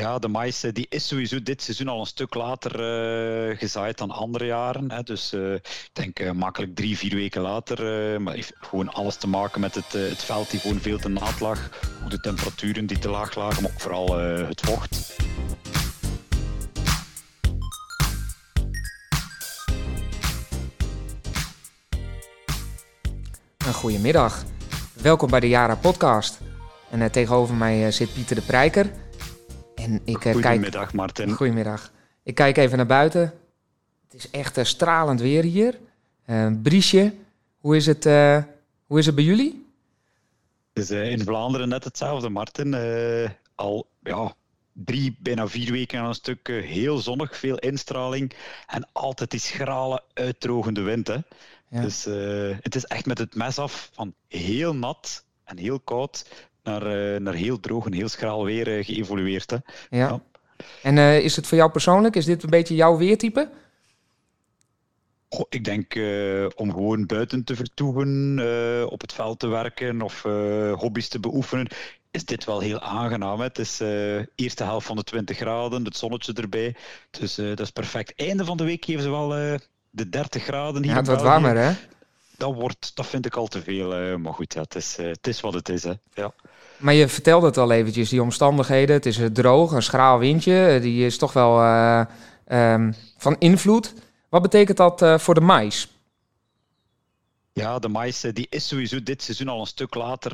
Ja, de mais die is sowieso dit seizoen al een stuk later uh, gezaaid dan andere jaren. Hè. Dus uh, ik denk makkelijk drie, vier weken later. maar heeft gewoon alles te maken met het, het veld die gewoon veel te nat lag. Ook de temperaturen die te laag lagen, maar ook vooral het vocht. Goedemiddag. Welkom bij de Jara Podcast. En tegenover mij zit Pieter de Prijker. En ik, uh, Goedemiddag, kijk... Martin. Goedemiddag. Ik kijk even naar buiten. Het is echt uh, stralend weer hier. Uh, Briesje, hoe is, het, hoe is het bij jullie? Het is in Vlaanderen net hetzelfde, Martin. al ja, drie, bijna vier weken aan een stuk heel zonnig, veel instraling en altijd die schrale, uitdrogende wind. Hè. Ja. Dus het is echt met het mes af van heel nat en heel koud naar, uh, naar heel droog en heel schraal weer uh, geëvolueerd. Hè. Ja. En uh, is het voor jou persoonlijk, is dit een beetje jouw weertype? Goh, ik denk om gewoon buiten te vertoeven, op het veld te werken of hobby's te beoefenen, is dit wel heel aangenaam. Hè? Het is de eerste helft van de 20 graden, het zonnetje erbij. Dus dat is perfect. Einde van de week geven ze wel de 30 graden hier. Ja, het wordt warmer, hè? Dat, wordt, dat vind ik al te veel. maar goed, ja, het, is, het is wat het is. Hè? Ja. Maar je vertelde het al eventjes, die omstandigheden. Het is droog, een schraal windje. Die is toch wel um, van invloed. Wat betekent dat voor de mais? Ja, de mais die is sowieso dit seizoen al een stuk later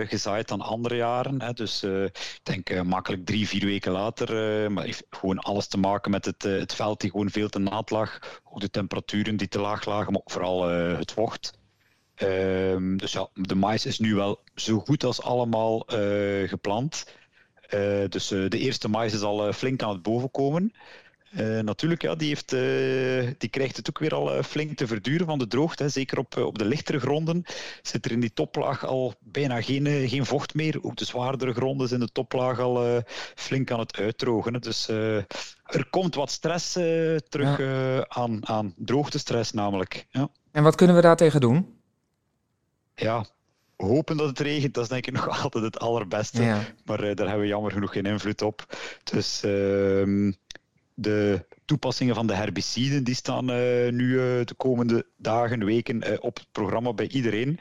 uh, gezaaid dan andere jaren. Hè. Dus uh, ik denk makkelijk drie, vier weken later. maar heeft gewoon alles te maken met het, het veld die gewoon veel te nat lag. Ook de temperaturen die te laag lagen, maar ook vooral het vocht. Ehm, dus ja, de mais is nu wel zo goed als allemaal geplant. Dus de eerste mais is al flink aan het bovenkomen. Natuurlijk, ja, die, heeft, die krijgt het ook weer al flink te verduren van de droogte. Hè. Zeker op, op de lichtere gronden zit er in die toplaag al bijna geen, geen vocht meer. Ook de zwaardere gronden zijn de toplaag al flink aan het uitdrogen. Hè. Dus er komt wat stress terug ja. aan, aan droogtestress namelijk. Ja. En wat kunnen we daartegen doen? ja, hopen dat het regent, dat is denk ik nog altijd het allerbeste. Maar daar hebben we jammer genoeg geen invloed op. Dus uh, de toepassingen van de herbiciden die staan uh, nu uh, de komende dagen, weken op het programma bij iedereen.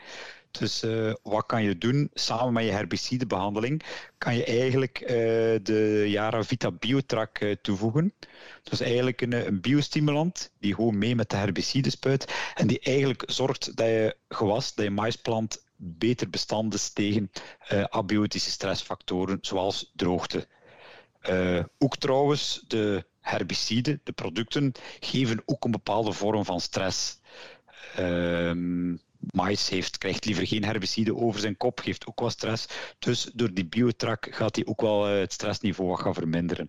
Dus wat kan je doen? Samen met je herbicidebehandeling kan je eigenlijk de Yara Vita Biotrack uh, toevoegen. Dat is eigenlijk een, een biostimulant die gewoon mee met de herbicide spuit en die eigenlijk zorgt dat je gewas, dat je maisplant beter bestand is tegen abiotische stressfactoren zoals droogte. ook trouwens, de herbiciden, de producten, geven ook een bepaalde vorm van stress. Ehm mais heeft, krijgt liever geen herbicide over zijn kop, geeft ook wat stress. Dus door die biotrak gaat hij ook wel eh, het stressniveau wat gaan verminderen.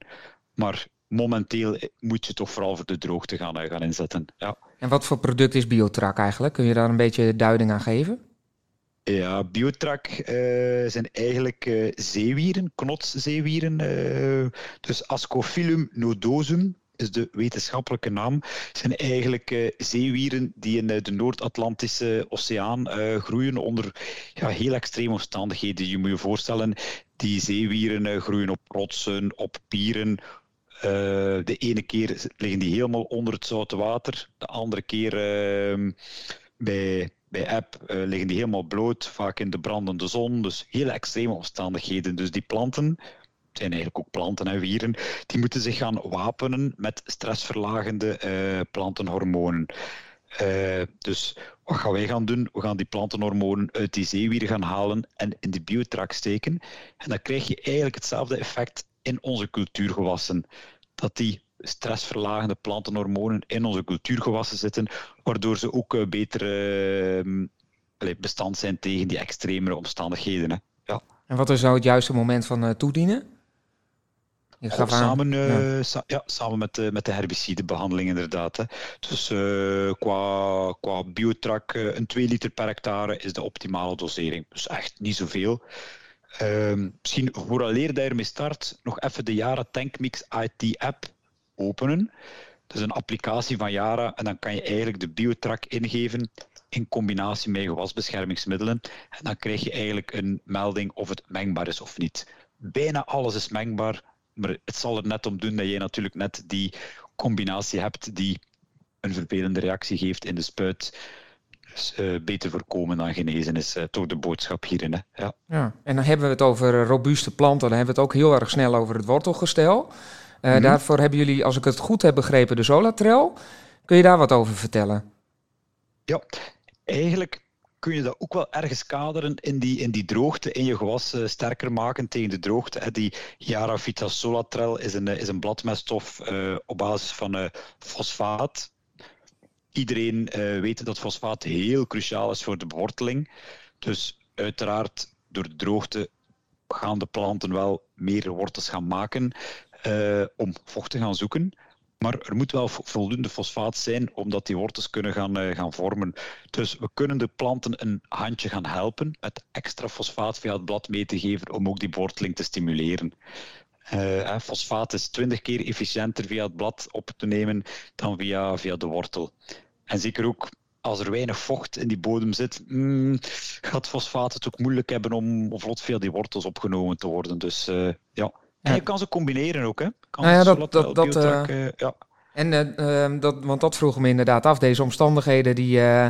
Maar momenteel moet je toch vooral voor de droogte gaan, eh, gaan inzetten. Ja. En wat voor product is biotrak eigenlijk? Kun je daar een beetje duiding aan geven? Ja, biotrak uh, zijn eigenlijk uh, zeewieren, knotszeewieren. Uh, dus Ascophyllum nodosum is de wetenschappelijke naam, zijn eigenlijk zeewieren die in de Noord-Atlantische Oceaan groeien onder ja, heel extreme omstandigheden. Je moet je voorstellen, die zeewieren groeien op rotsen, op pieren. de ene keer liggen die helemaal onder het zoute water, de andere keer ehm, bij bij app liggen die helemaal bloot, vaak in de brandende zon. Dus hele extreme omstandigheden. Dus die planten zijn eigenlijk ook planten en wieren, die moeten zich gaan wapenen met stressverlagende uh, plantenhormonen. Uh, dus wat gaan wij gaan doen? We gaan die plantenhormonen uit die zeewieren gaan halen en in de biotrak steken. En dan krijg je eigenlijk hetzelfde effect in onze cultuurgewassen. Dat die stressverlagende plantenhormonen in onze cultuurgewassen zitten, waardoor ze ook uh, beter bestand zijn tegen die extremere omstandigheden. Hè. Ja. En wat is nou het juiste moment van toedienen? samen, uh, ja. ja. samen met, de, met de herbicidebehandeling inderdaad. Hè. Dus qua, qua biotrak, een 2 liter per hectare is de optimale dosering. Dus echt niet zoveel. Ehm, misschien vooraleer dat je ermee start, nog even de Yara Tankmix IT app openen. Dat is een applicatie van Yara en dan kan je eigenlijk de biotrak ingeven in combinatie met gewasbeschermingsmiddelen. En dan krijg je eigenlijk een melding of het mengbaar is of niet. Bijna alles is mengbaar, Maar het zal er net om doen dat je natuurlijk net die combinatie hebt die een vervelende reactie geeft in de spuit. Dus, uh, beter voorkomen dan genezen is uh, toch de boodschap hierin. Hè? Ja. ja. En dan hebben we het over robuuste planten. Dan hebben we het ook heel erg snel over het wortelgestel. Uh, mm Daarvoor hebben jullie, als ik het goed heb begrepen, de Solatrail. Kun je daar wat over vertellen? Ja, eigenlijk kun je dat ook wel ergens kaderen in die, in die droogte, in je gewas uh, sterker maken tegen de droogte. Hè. Die Yaravita Solatrel is een, is een bladmeststof uh, op basis van uh, fosfaat. Iedereen weet dat fosfaat heel cruciaal is voor de beworteling. Dus uiteraard, door de droogte gaan de planten wel meer wortels gaan maken om vocht te gaan zoeken. Maar er moet wel voldoende fosfaat zijn omdat die wortels kunnen gaan, uh, gaan vormen. Dus we kunnen de planten een handje gaan helpen met extra fosfaat via het blad mee te geven om ook die worteling te stimuleren. Uh, fosfaat is 20 keer efficiënter via het blad op te nemen dan via, via de wortel. En zeker ook als er weinig vocht in die bodem zit, mm, gaat fosfaat het ook moeilijk hebben om vlot via die wortels opgenomen te worden. Dus ja, en je kan ze combineren ook, hè? Kan nou ja, dat, dat, dat, uh, ja. En uh, dat, want dat vroeg me inderdaad af. Deze omstandigheden die uh,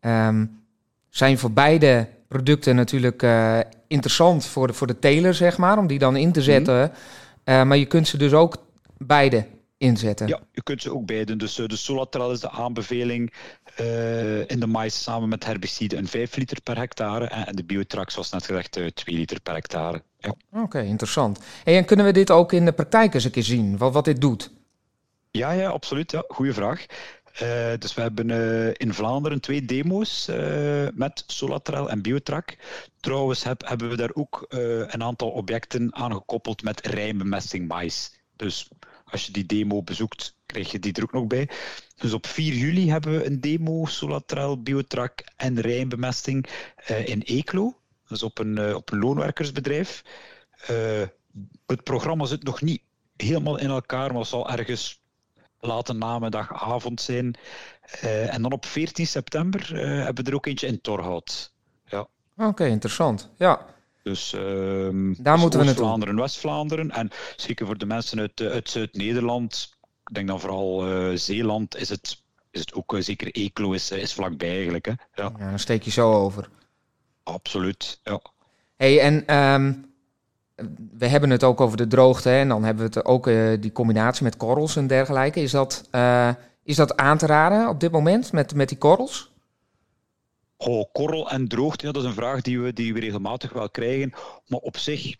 um, zijn voor beide producten natuurlijk interessant voor de, voor de teler, zeg maar, om die dan in te mhm. zetten. Mm. maar je kunt ze dus ook beide inzetten. Ja, je kunt ze ook beide. Dus de Solatrel is de aanbeveling in de mais samen met herbicide een 5 liter per hectare. En de Biotrax, zoals net gezegd, 2 liter per hectare. Oké, interessant. en kunnen we dit ook in de praktijk eens een keer zien, wat, wat dit doet? Ja, ja, absoluut. Ja. Goeie vraag. Uh, dus we hebben uh, in Vlaanderen twee demo's uh, met Solatrel en Biotrack. Trouwens heb, hebben we daar ook een aantal objecten aangekoppeld met rijmbemesting mais. Dus als je die demo bezoekt, krijg je die er ook nog bij. Dus op 4 juli hebben we een demo Solatrel, Biotrack en rijmbemesting in Eeklo. Dus op een, uh, op een loonwerkersbedrijf. Uh, het programma zit nog niet helemaal in elkaar, maar zal ergens late namiddag, avond zijn. En dan op 14 september hebben we er ook eentje in Torhout. Ja. Oké, interessant. Ja. Dus ehm, daar moeten we naartoe. Vlaanderen, West-Vlaanderen. En zeker voor de mensen uit, uit Zuid-Nederland, ik denk dan vooral Zeeland, is het, is het ook zeker Eeklo is, is vlakbij eigenlijk. Hè? Ja. ja, dan steek je zo over. Absoluut, ja. Hey, en um, we hebben het ook over de droogte hè, en dan hebben we het ook uh, die combinatie met korrels en dergelijke. Is dat, is dat aan te raden op dit moment met, met die korrels? Oh, korrel en droogte, dat is een vraag die we, die we regelmatig wel krijgen. Maar op zich,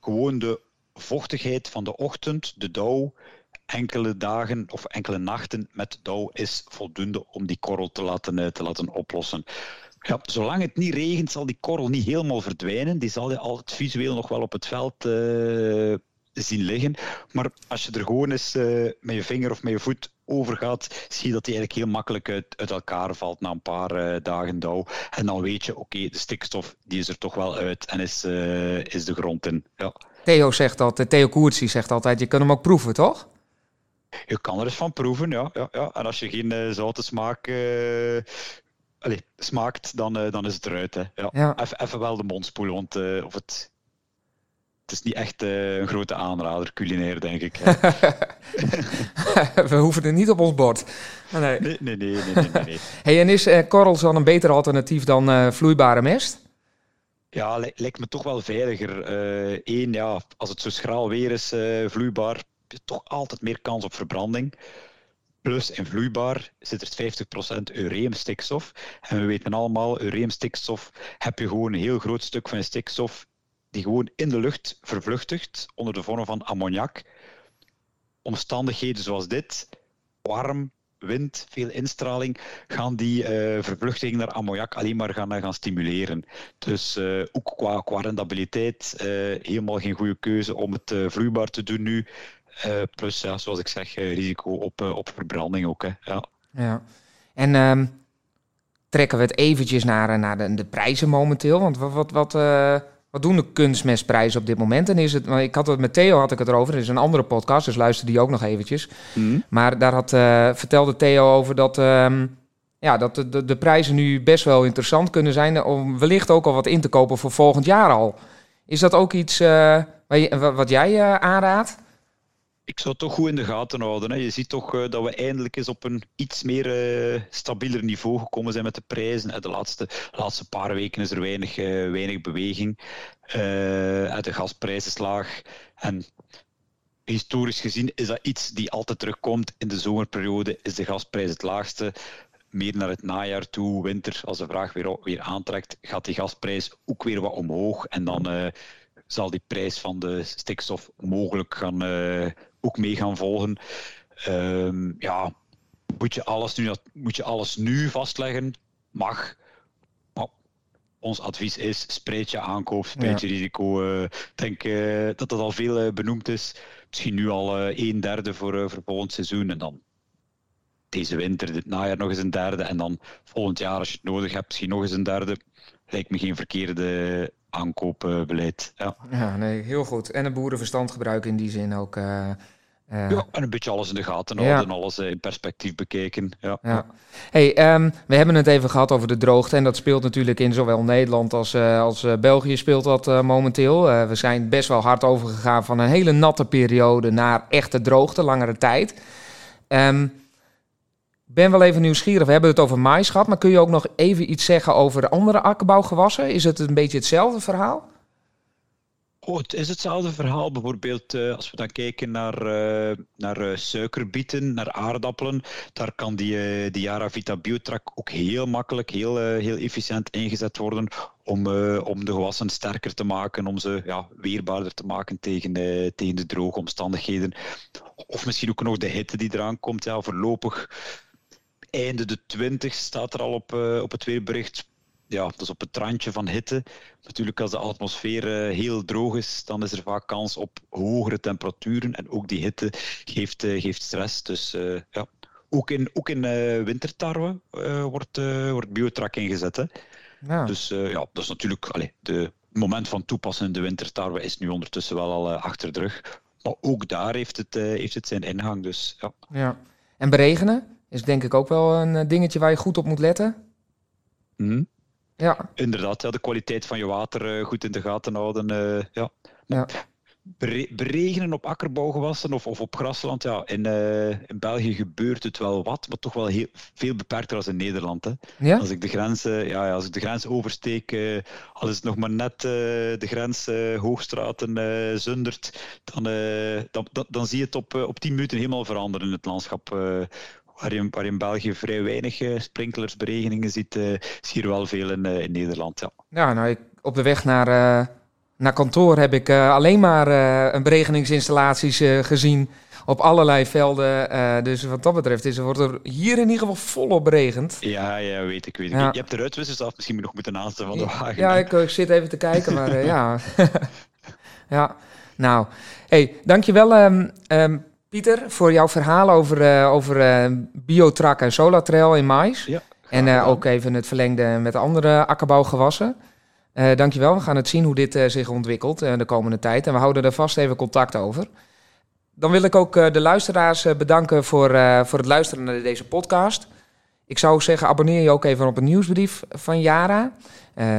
gewoon de vochtigheid van de ochtend, de dauw, enkele dagen of enkele nachten met dauw is voldoende om die korrel te laten, eh, te laten oplossen. Ja, zolang het niet regent, zal die korrel niet helemaal verdwijnen. Die zal je altijd visueel nog wel op het veld uh, zien liggen. Maar als je er gewoon eens uh, met je vinger of met je voet over gaat, zie je dat die eigenlijk heel makkelijk uit, uit elkaar valt na een paar uh, dagen dauw. En dan weet je, oké, de stikstof die is er toch wel uit en is, is de grond in. Ja. Theo zegt dat, Theo Koertsie zegt altijd, je kan hem ook proeven, toch? Je kan er eens van proeven, ja. ja, ja. En als je geen uh, zoute smaak allee, smaakt, dan, dan is het eruit. Hè. Ja. ja. Even, even wel de mond spoelen, want of het, het is niet echt uh, een grote aanrader culinair, denk ik. We hoeven het niet op ons bord. Ah, nee, nee, nee. nee, nee, nee, nee. hey, en is uh, korrels dan een beter alternatief dan vloeibare mest? Ja, lijkt me toch wel veiliger. Eén, ja, als het zo schraal weer is, vloeibaar, heb je toch altijd meer kans op verbranding. Plus in vloeibaar zit er 50% ureumstikstof. En we weten allemaal, ureumstikstof heb je gewoon een heel groot stuk van je stikstof die gewoon in de lucht vervluchtigt onder de vorm van ammoniak. Omstandigheden zoals dit, warm, wind, veel instraling, gaan die uh, vervluchting naar ammoniak alleen maar gaan, gaan stimuleren. Dus uh, ook qua, qua uh, helemaal geen goede keuze om het vloeibaar te doen nu. Plus, ja, zoals ik zeg, risico op, op verbranding ook. Hè. Ja. ja. En um, trekken we het eventjes naar, naar de, de prijzen momenteel? Want wat, wat, wat, wat doen de kunstmestprijzen op dit moment? En is het, ik had het met Theo had ik het erover. Er is een andere podcast, dus luister die ook nog eventjes. Mm. Maar daar had, vertelde Theo over dat, um, ja, dat de, de, de, prijzen nu best wel interessant kunnen zijn. Om wellicht ook al wat in te kopen voor volgend jaar al. Is dat ook iets wat jij aanraadt? Ik zou het toch goed in de gaten houden. Hè. Je ziet toch uh, dat we eindelijk eens op een iets meer uh, stabieler niveau gekomen zijn met de prijzen. De laatste, laatste paar weken is er weinig, uh, weinig beweging. de gasprijs is laag. En historisch gezien is dat iets die altijd terugkomt. In de zomerperiode is de gasprijs het laagste. Meer naar het najaar toe, winter, als de vraag weer, weer aantrekt, gaat die gasprijs ook weer wat omhoog. En dan zal die prijs van de stikstof mogelijk gaan, uh, ook mee gaan volgen. Um, ja, moet je, alles nu, moet je alles nu vastleggen? Mag. Maar ons advies is: spreid je aankoop, spreid je risico. Uh, ik denk uh, dat dat al veel benoemd is. Misschien nu al een derde voor, voor volgend seizoen. En dan deze winter, dit najaar nog eens een derde. En dan volgend jaar, als je het nodig hebt, misschien nog eens een derde. Lijkt me geen verkeerde aankoopbeleid. Ja. ja, nee, heel goed. En een boerenverstand gebruiken in die zin ook. Uh, uh... Ja, en een beetje alles in de gaten houden en alles in perspectief bekeken. Ja. ja. Hey, um, we hebben het even gehad over de droogte. En dat speelt natuurlijk in zowel Nederland als, uh, als België speelt dat momenteel. we zijn best wel hard overgegaan van een hele natte periode naar echte droogte, langere tijd. Um, ben wel even nieuwsgierig. We hebben het over mais gehad, maar kun je ook nog even iets zeggen over andere akkerbouwgewassen? Is het een beetje hetzelfde verhaal? Oh, het is hetzelfde verhaal. Bijvoorbeeld uh, als we dan kijken naar, uh, naar uh, suikerbieten, naar aardappelen, daar kan die, die Yaravita Biotrak ook heel makkelijk, heel, heel efficiënt ingezet worden om, om de gewassen sterker te maken, om ze ja, weerbaarder te maken tegen, tegen de droge omstandigheden. Of misschien ook nog de hitte die eraan komt. Ja, voorlopig einde de 20 staat er al op, uh, op het weerbericht. Ja, dat is op het randje van hitte. Natuurlijk, als de atmosfeer uh, heel droog is, dan is er vaak kans op hogere temperaturen. En ook die hitte geeft, uh, geeft stress. Dus ja, ook in, ook in wintertarwe wordt, wordt biotrak ingezet. Hè. Ja. Dus ja, dat is natuurlijk... Allez, de moment van toepassen in de wintertarwe is nu ondertussen wel al achter de rug. Maar ook daar heeft het, heeft het zijn ingang. Dus, ja. ja. En beregenen? Is denk ik ook wel een eh, dingetje waar je goed op moet letten. Mm. Ja. Inderdaad, ja, de kwaliteit van je water uh, goed in de gaten houden. Uh, ja. ja. Beregenen op akkerbouwgewassen of, of op grasland, ja, in, uh, in België gebeurt het wel wat, maar toch wel heel, veel beperkter als in Nederland. Hè. Ja? Als, ik de grens, ja, ja, als ik de grens oversteek, uh, als het nog maar net de grens Hoogstraten zundert, dan, dan, dan, dan, zie je het op, op 10 minuten helemaal veranderen in het landschap waar je, waar in België vrij weinig uh, sprinklersberegeningen ziet, uh, zie je er wel veel in, in Nederland. Ja, ja nou, ik, op de weg naar, naar kantoor heb ik alleen maar een beregeningsinstallaties gezien op allerlei velden. dus wat dat betreft is, wordt er hier in ieder geval volop beregend. Ja, ja, weet ik. Weet ik. Ja. Je hebt de ruitwissers af, misschien nog moeten aanstellen van de wagen. Ja, ik, ik, zit even te kijken, maar ja. ja, nou. hey, dankjewel um, um, Pieter, voor jouw verhaal over, uh, over uh, biotrak en solatrail in mais. Ja, en uh, ook even het verlengde met andere akkerbouwgewassen. Dankjewel, we gaan het zien hoe dit zich ontwikkelt de komende tijd. En we houden er vast even contact over. Dan wil ik ook de luisteraars bedanken voor, voor het luisteren naar deze podcast. Ik zou zeggen, abonneer je ook even op een nieuwsbrief van Yara.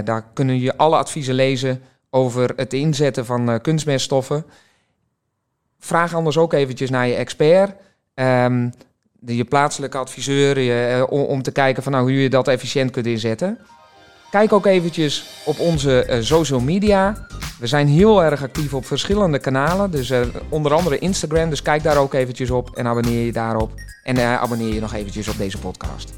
daar kunnen je alle adviezen lezen over het inzetten van kunstmeststoffen vraag anders ook eventjes naar je expert. Um, de, je plaatselijke adviseur, je, uh, om, te kijken van, nou, hoe je dat efficiënt kunt inzetten. Kijk ook eventjes op onze uh, social media. We zijn heel erg actief op verschillende kanalen. Dus uh, onder andere Instagram. Dus kijk daar ook eventjes op en abonneer je daarop. En abonneer je nog eventjes op deze podcast.